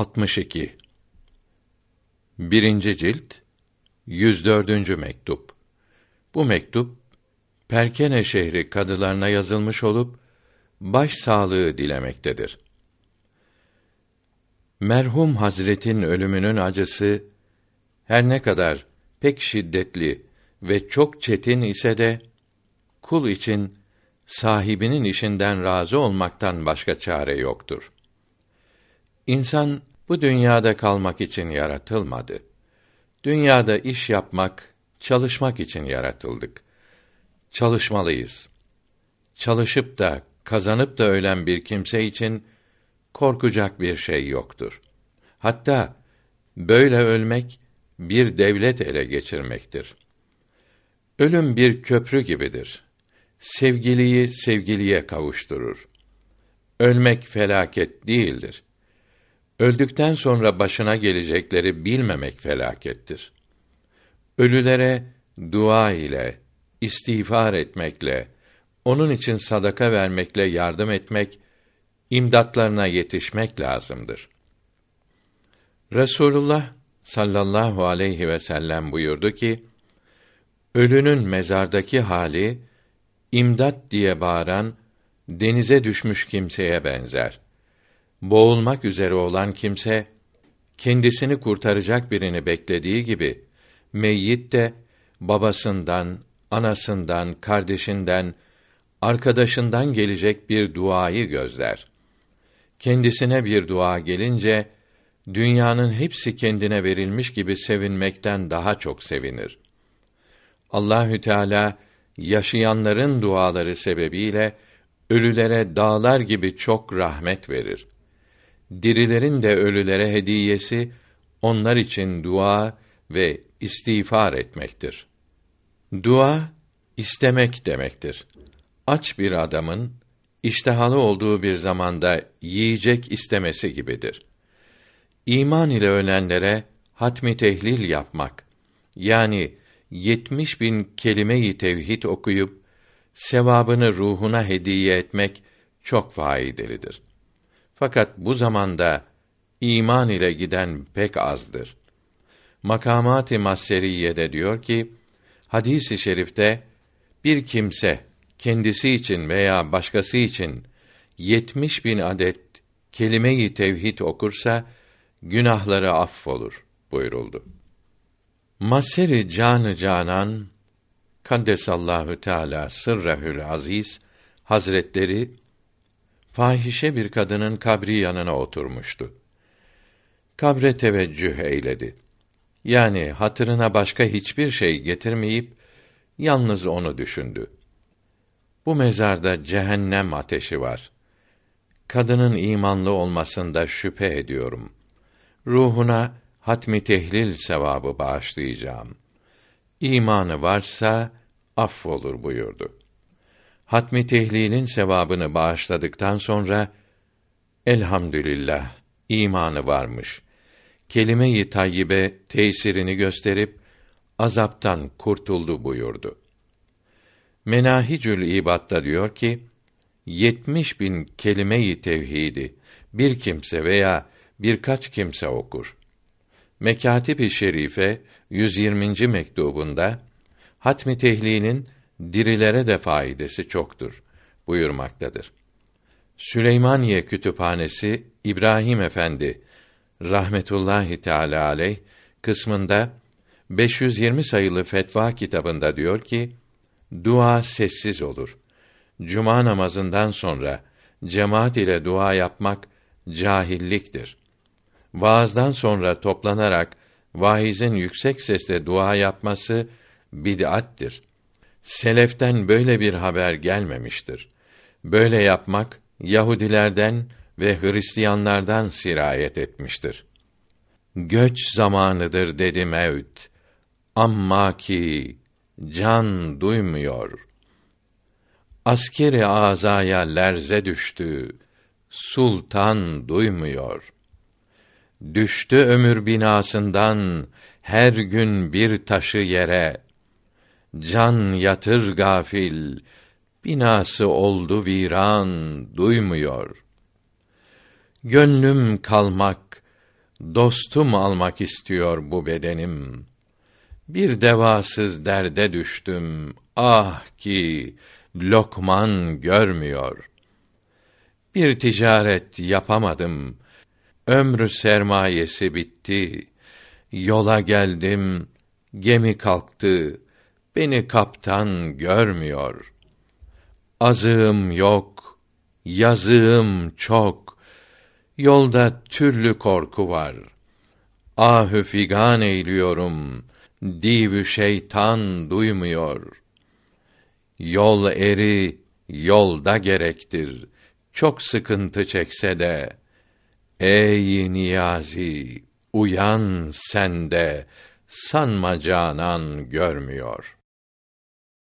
62 Birinci cilt 104. mektup. Bu mektup Perkene şehri kadılarına yazılmış olup baş sağlığı dilemektedir. Merhum Hazretin ölümünün acısı her ne kadar pek şiddetli ve çok çetin ise de kul için sahibinin işinden razı olmaktan başka çare yoktur. İnsan bu dünyada kalmak için yaratılmadı. Dünyada iş yapmak, çalışmak için yaratıldık. Çalışmalıyız. Çalışıp da kazanıp da ölen bir kimse için korkacak bir şey yoktur. Hatta böyle ölmek bir devlet ele geçirmektir. Ölüm bir köprü gibidir. Sevgiliyi sevgiliye kavuşturur. Ölmek felaket değildir. Öldükten sonra başına gelecekleri bilmemek felakettir. Ölülere dua ile, istiğfar etmekle, onun için sadaka vermekle yardım etmek, imdatlarına yetişmek lazımdır. Resulullah sallallahu aleyhi ve sellem buyurdu ki: Ölünün mezardaki hali imdat diye bağıran denize düşmüş kimseye benzer. Boğulmak üzere olan kimse kendisini kurtaracak birini beklediği gibi meyyit de babasından, anasından, kardeşinden, arkadaşından gelecek bir duayı gözler. Kendisine bir dua gelince dünyanın hepsi kendine verilmiş gibi sevinmekten daha çok sevinir. Allahü Teala yaşayanların duaları sebebiyle ölülere dağlar gibi çok rahmet verir. Dirilerin de ölülere hediyesi onlar için dua ve istiğfar etmektir. Dua istemek demektir. Aç bir adamın iştihalı olduğu bir zamanda yiyecek istemesi gibidir. İman ile ölenlere hatmi tehlil yapmak yani yetmiş bin kelime-i tevhid okuyup sevabını ruhuna hediye etmek çok faydalıdır. Fakat bu zamanda iman ile giden pek azdır. Makamat-ı Masseriye'de diyor ki, hadisi i şerifte bir kimse kendisi için veya başkası için yetmiş bin adet kelime-i tevhid okursa günahları affolur buyuruldu. Maseri canı canan Kaddesallahu Teala sırrehül aziz Hazretleri fahişe bir kadının kabri yanına oturmuştu. Kabre teveccüh eyledi. Yani hatırına başka hiçbir şey getirmeyip yalnız onu düşündü. Bu mezarda cehennem ateşi var. Kadının imanlı olmasında şüphe ediyorum. Ruhuna hatmi tehlil sevabı bağışlayacağım. İmanı varsa affolur buyurdu. Hatmi tehlilin sevabını bağışladıktan sonra elhamdülillah imanı varmış. Kelime-i tayyibe tesirini gösterip azaptan kurtuldu buyurdu. Menahicül İbad'da diyor ki, yetmiş bin kelime-i tevhidi bir kimse veya birkaç kimse okur. Mekatib-i Şerife 120. mektubunda hatmi tehlinin dirilere de faydası çoktur buyurmaktadır. Süleymaniye Kütüphanesi İbrahim Efendi rahmetullahi teala aleyh kısmında 520 sayılı fetva kitabında diyor ki dua sessiz olur. Cuma namazından sonra cemaat ile dua yapmak cahilliktir. Vaazdan sonra toplanarak vaizin yüksek sesle dua yapması bid'attir. Seleften böyle bir haber gelmemiştir. Böyle yapmak Yahudilerden ve Hristiyanlardan sirayet etmiştir. Göç zamanıdır dedi mevt. Amma ki can duymuyor. Askeri azaya lerze düştü. Sultan duymuyor. Düştü ömür binasından her gün bir taşı yere. Can yatır gafil, binası oldu viran, duymuyor. Gönlüm kalmak, dostum almak istiyor bu bedenim. Bir devasız derde düştüm. Ah ki lokman görmüyor. Bir ticaret yapamadım. Ömrü sermayesi bitti. Yola geldim, gemi kalktı. Beni kaptan görmüyor. Azığım yok, yazığım çok. Yolda türlü korku var. Ahü figan eyliyorum. Divü şeytan duymuyor. Yol eri yolda gerektir. Çok sıkıntı çekse de ey Niyazi uyan sen de sanma canan görmüyor.''